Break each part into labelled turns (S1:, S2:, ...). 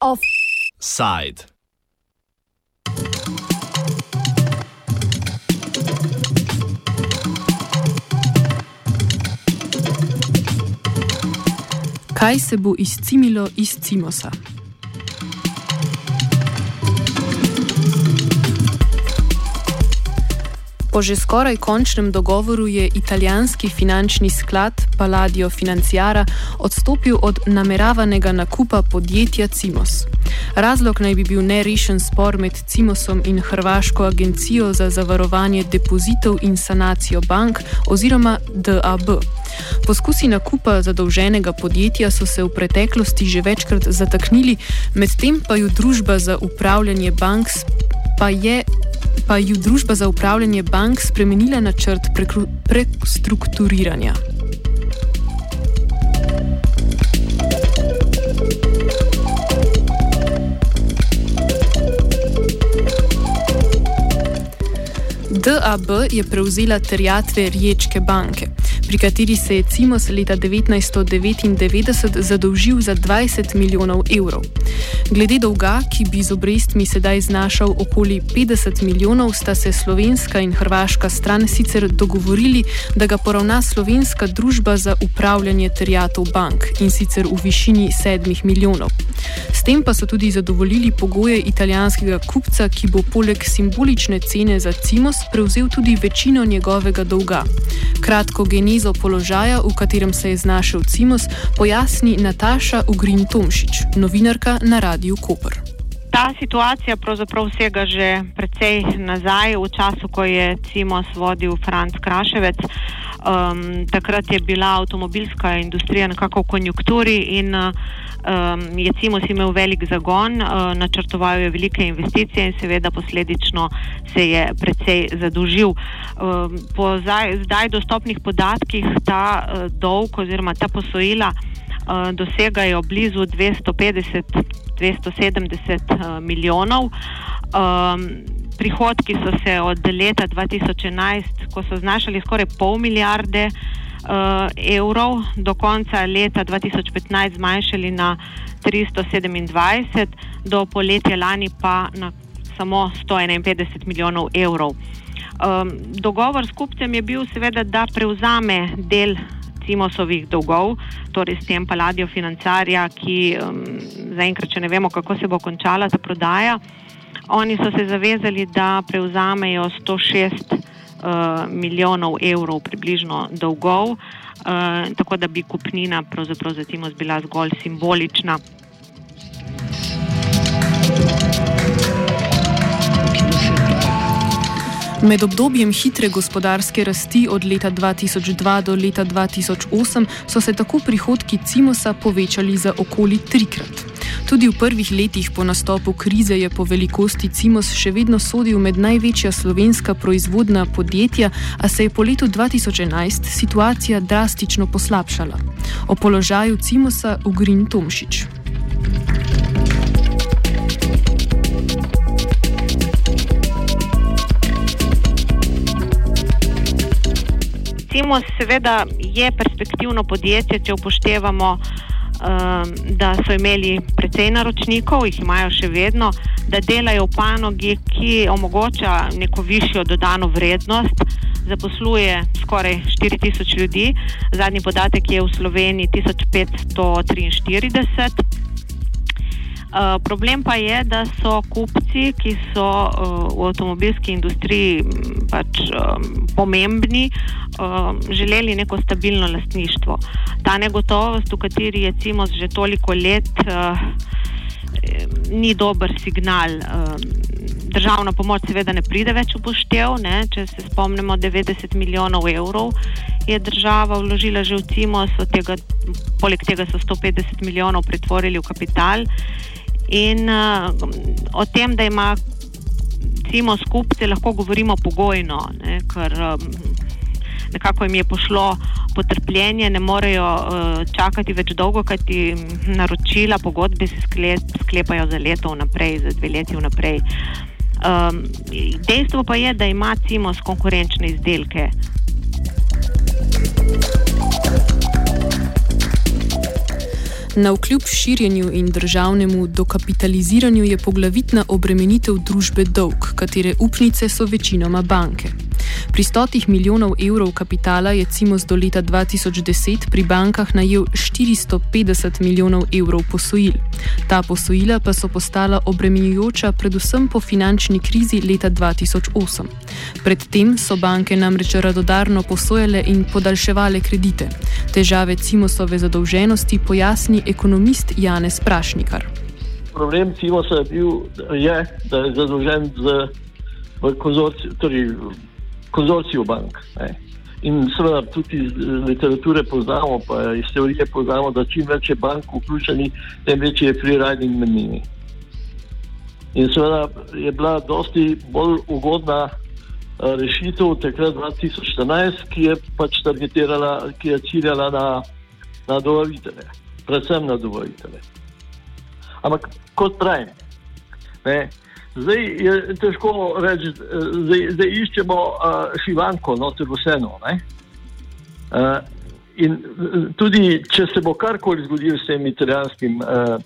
S1: Offside.
S2: Kaj se bo izcimilo iz Cimosa? Po že skoraj končnem dogovoru je italijanski finančni sklad Palladio Financiara odstopil od nameravanega nakupa podjetja Cimos. Razlog naj bi bil nerešen spor med Cimosom in Hrvaško agencijo za zavarovanje depozitov in sanacijo bank oziroma DAB. Poskusi nakupa zadolženega podjetja so se v preteklosti že večkrat zataknili, medtem pa ju družba za upravljanje bank pa je pa je družba za upravljanje bank spremenila načrt prestrukturiranja. DAB je prevzela terjatve Riječke banke pri kateri se je Cimos leta 1999 zadolžil za 20 milijonov evrov. Glede dolga, ki bi z obrestmi sedaj znašal okoli 50 milijonov, sta se slovenska in hrvaška stran sicer dogovorili, da ga poravna slovenska družba za upravljanje terjatov bank in sicer v višini 7 milijonov. S tem pa so tudi zadovoljili pogoje italijanskega kupca, ki bo poleg simbolične cene za Cimos prevzel tudi večino njegovega dolga. Kratko genezo položaja, v katerem se je znašel Cimos, pojasni Nataša Ugrin Tomšič, novinarka na Radiu Koper.
S3: Ta situacija pravzaprav vsega že precej nazaj, v času, ko je Cimos vodil Franz Kraševec. Um, takrat je bila avtomobilska industrija nekako v konjunkturi in uh, um, je Cimos imel velik zagon, uh, načrtoval je velike investicije in seveda posledično se je precej zadolžil. Um, po zdaj, zdaj dostopnih podatkih ta uh, dolg oziroma ta posojila uh, dosegajo blizu 250-270 uh, milijonov. Um, prihodki so se od leta 2011, ko so znašali skoraj pol milijarde, uh, evrov, do konca leta 2015 zmanjšali na 327, do poletja lani pa na samo 151 milijonov evrov. Dogovor s kupcem je bil seveda, da prevzame del Cimosovih dolgov, torej s tem Palladijo financarja, ki um, zaenkrat še ne vemo, kako se bo končala ta prodaja. Oni so se zavezali, da prevzamejo 106 uh, milijonov evrov približno dolgov, uh, tako da bi kupnina pravzaprav za Timos bila zgolj simbolična.
S2: Med obdobjem hitre gospodarske rasti od leta 2002 do leta 2008 so se tako prihodki Cimosa povečali za okoli trikrat. Tudi v prvih letih po nastopu krize je po velikosti Cimos še vedno sodil med največja slovenska proizvodna podjetja, a se je po letu 2011 situacija drastično poslabšala. O položaju Cimosa ugrin Tomšič.
S3: Cimos seveda je perspektivno podjetje, če upoštevamo da so imeli precej naročnikov, jih imajo še vedno, da delajo v panogi, ki omogoča neko višjo dodano vrednost, zaposluje skoraj 4000 ljudi, zadnji podatek je v Sloveniji 1543. Uh, problem pa je, da so kupci, ki so uh, v avtomobilski industriji pač, um, pomembni, um, želeli neko stabilno lastništvo. Ta negotovost, v kateri je Cimos že toliko let, uh, ni dober signal. Um, državna pomoč seveda ne pride več v poštev. Ne? Če se spomnimo, 90 milijonov evrov je država vložila že v Cimos, tega, poleg tega so 150 milijonov pretvorili v kapital. In uh, o tem, da ima Cimo skupce, lahko govorimo pogojno, ne, ker um, nekako jim je pošlo potrpljenje, ne morejo uh, čakati več dolgo, kajti naročila, pogodbe se sklep, sklepajo za leto vnaprej, za dve leti vnaprej. Um, dejstvo pa je, da ima Cimos konkurenčne izdelke.
S2: Na vkljub širjenju in državnemu dokapitaliziranju je poglavitna obremenitev družbe dolg, katere upnice so večinoma banke. Pri stotih milijonov evrov kapitala je Cimos do leta 2010 pri bankah najel 450 milijonov evrov posojil. Ta posojila pa so postala obremenjujoča predvsem po finančni krizi leta 2008. Predtem so banke namreč radodarno posojale in podaljševale kredite. Težave Cimosove zadolženosti pojasni ekonomist Janez Prašnikar.
S4: Problem Cimosa je bil, je, da je zadolžen z konzorcijem. Torej konzorciju bank. Ne. In seveda tudi iz literature poznamo, pa iz teorije poznamo, da čim več je bank vključenih, tem večji je freeriding med njimi. In seveda je bila dosti bolj ugodna rešitev takrat 2014, ki je pač targetirala, ki je ciljala na, na dobavitelje, predvsem na dobavitelje. Ampak kot pravim, Zdaj je težko reči, zdaj, zdaj iščemo uh, šivanko, no, ter vseeno. Uh, in tudi, če se bo karkoli zgodilo s tem italijanskim, uh,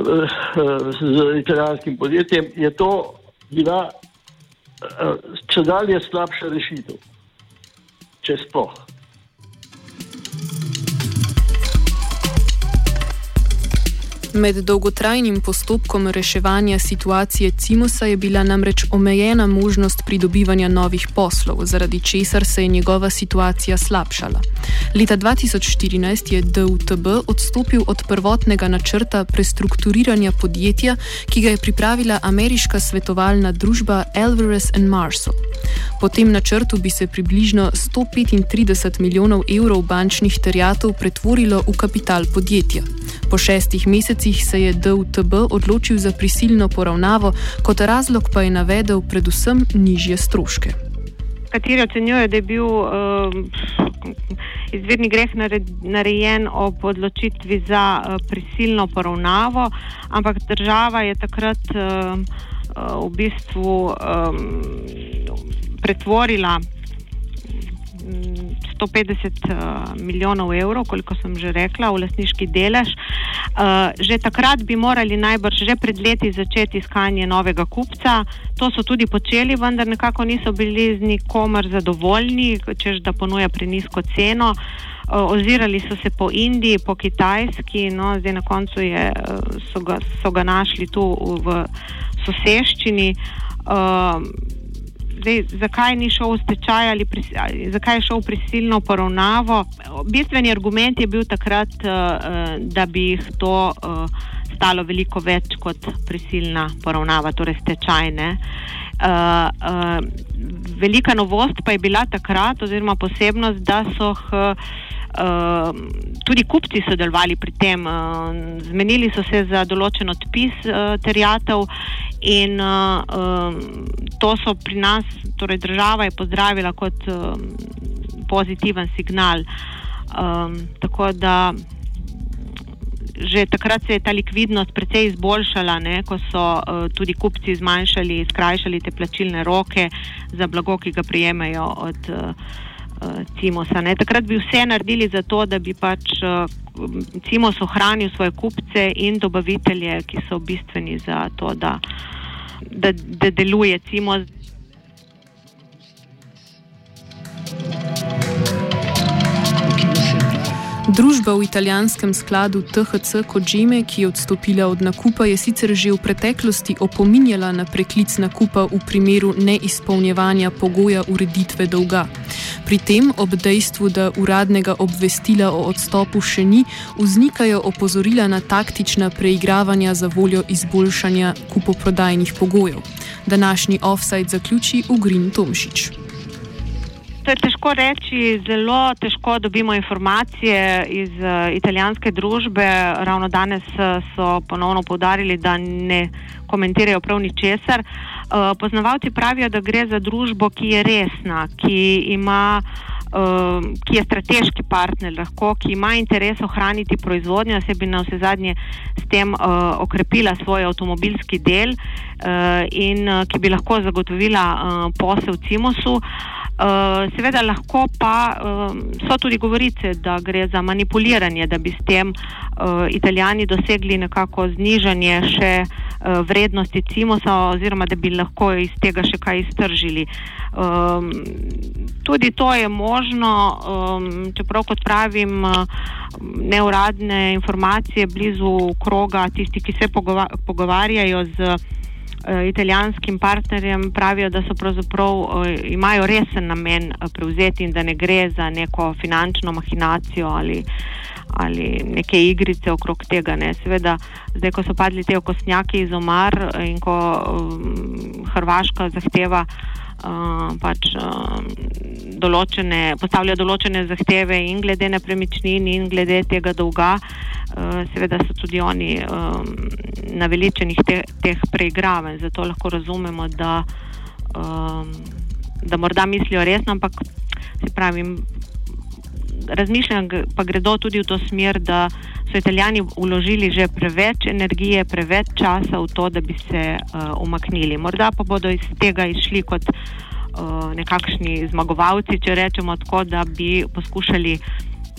S4: uh, z italijanskim podjetjem, je to bila uh, če dalje slabša rešitev, če sploh.
S2: Med dolgotrajnim postopkom reševanja situacije Cimosa je bila namreč omejena možnost pridobivanja novih poslov, zaradi česar se je njegova situacija slabšala. Leta 2014 je DUTB odstopil od prvotnega načrta prestrukturiranja podjetja, ki ga je pripravila ameriška svetovalna družba Alvarez and Marshall. Po tem načrtu bi se približno 135 milijonov evrov bančnih terjatov pretvorilo v kapital podjetja. Po šestih mesecih se je DUTB odločil za prisilno poravnavo, kot razlog pa je navedel predvsem nižje stroške.
S3: Kateri ocenjujejo, da je bil uh, izvirni greh narejen ob odločitvi za uh, prisilno poravnavo, ampak država je takrat uh, uh, v bistvu pretvorila 150 uh, milijonov evrov, koliko sem že rekla, v lasniški delež. Uh, že takrat bi morali najbrž že pred leti začeti iskanje novega kupca. To so tudi počeli, vendar nekako niso bili z nikomer zadovoljni, čež da ponuja prenisko ceno. Uh, ozirali so se po Indiji, po Kitajski, no, zdaj na koncu je, so, ga, so ga našli tu v soseščini. Uh, zdaj, zakaj ni šel v stečaj ali, pri, ali zakaj je šel v prisilno poravnavo. Bistveni argument je bil takrat, uh, da bi jih to uh, stalo veliko več kot prisilna poravnava, torej stečajne. Uh, uh, velika novost pa je bila takrat, oziroma posebnost, da so. Uh, Ehm, tudi kupci sodelovali pri tem, uh, zmenili so se za določen odpis uh, terjatev in uh, um, to so pri nas, torej država je pozdravila kot um, pozitiven signal. Um, tako da že takrat se je ta likvidnost precej izboljšala, ne, ko so uh, tudi kupci zmanjšali, skrajšali te plačilne roke za blago, ki ga prijemajo od. Uh, uh, Cimosa. Ne. Takrat bi vse naredili za to, da bi pač uh, Cimos ohranil svoje kupce in dobavitelje, ki so bistveni za to, da, da, da deluje Cimos.
S2: Družba v italijanskem skladu THC Kojime, ki je odstopila od nakupa, je sicer že v preteklosti opominjala na preklic nakupa v primeru neizpolnjevanja pogoja ureditve dolga. Pri tem, ob dejstvu, da uradnega obvestila o odstopu še ni, vznikajo opozorila na taktična preigravanja za voljo izboljšanja kupoprodajnih pogojev. Današnji offside zaključi Ugrin Tomšič.
S3: To je težko reči, zelo težko dobimo informacije iz uh, italijanske družbe. Ravno danes uh, so ponovno povdarili, da ne komentirajo prav ničesar. Uh, poznavalci pravijo, da gre za družbo, ki je resna, ki ima ki je strateški partner, lahko, ki ima interes ohraniti proizvodnjo, se bi na vse zadnje s tem uh, okrepila svoj avtomobilski del uh, in uh, ki bi lahko zagotovila uh, posel Cimosu. Uh, seveda lahko pa uh, so tudi govorice, da gre za manipuliranje, da bi s tem uh, italijani dosegli nekako znižanje še uh, vrednosti Cimosa oziroma da bi lahko iz tega še kaj iztržili. Um, tudi to je možno, um, čeprav kot pravim, neuradne informacije blizu kroga, tisti, ki se pogova pogovarjajo z italijanskim partnerjem pravijo, da so pravzaprav uh, imajo resen namen uh, prevzeti in da ne gre za neko finančno mahinacijo ali, ali neke igrice okrog tega. Ne. Seveda, zdaj, ko so padli te okostnjaki iz omar in ko um, Hrvaška zahteva uh, pač, uh, določene, postavlja določene zahteve in glede nepremičnin in glede tega dolga, seveda so tudi oni um, naveličenih te, teh preigravanj. Zato lahko razumemo, da, um, da morda mislijo resno, ampak se pravi. Razmišljam, pa gredo tudi v to smer, da so italijani uložili že preveč energije, preveč časa v to, da bi se uh, umaknili. Morda pa bodo iz tega išli kot uh, nekakšni zmagovalci, če rečemo tako, da bi poskušali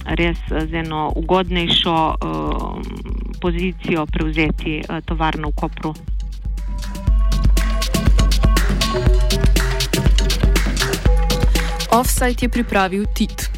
S3: res z eno ugodnejšo uh, pozicijo prevzeti uh, tovarno v Kopru.
S2: Offside je pripravil Tit.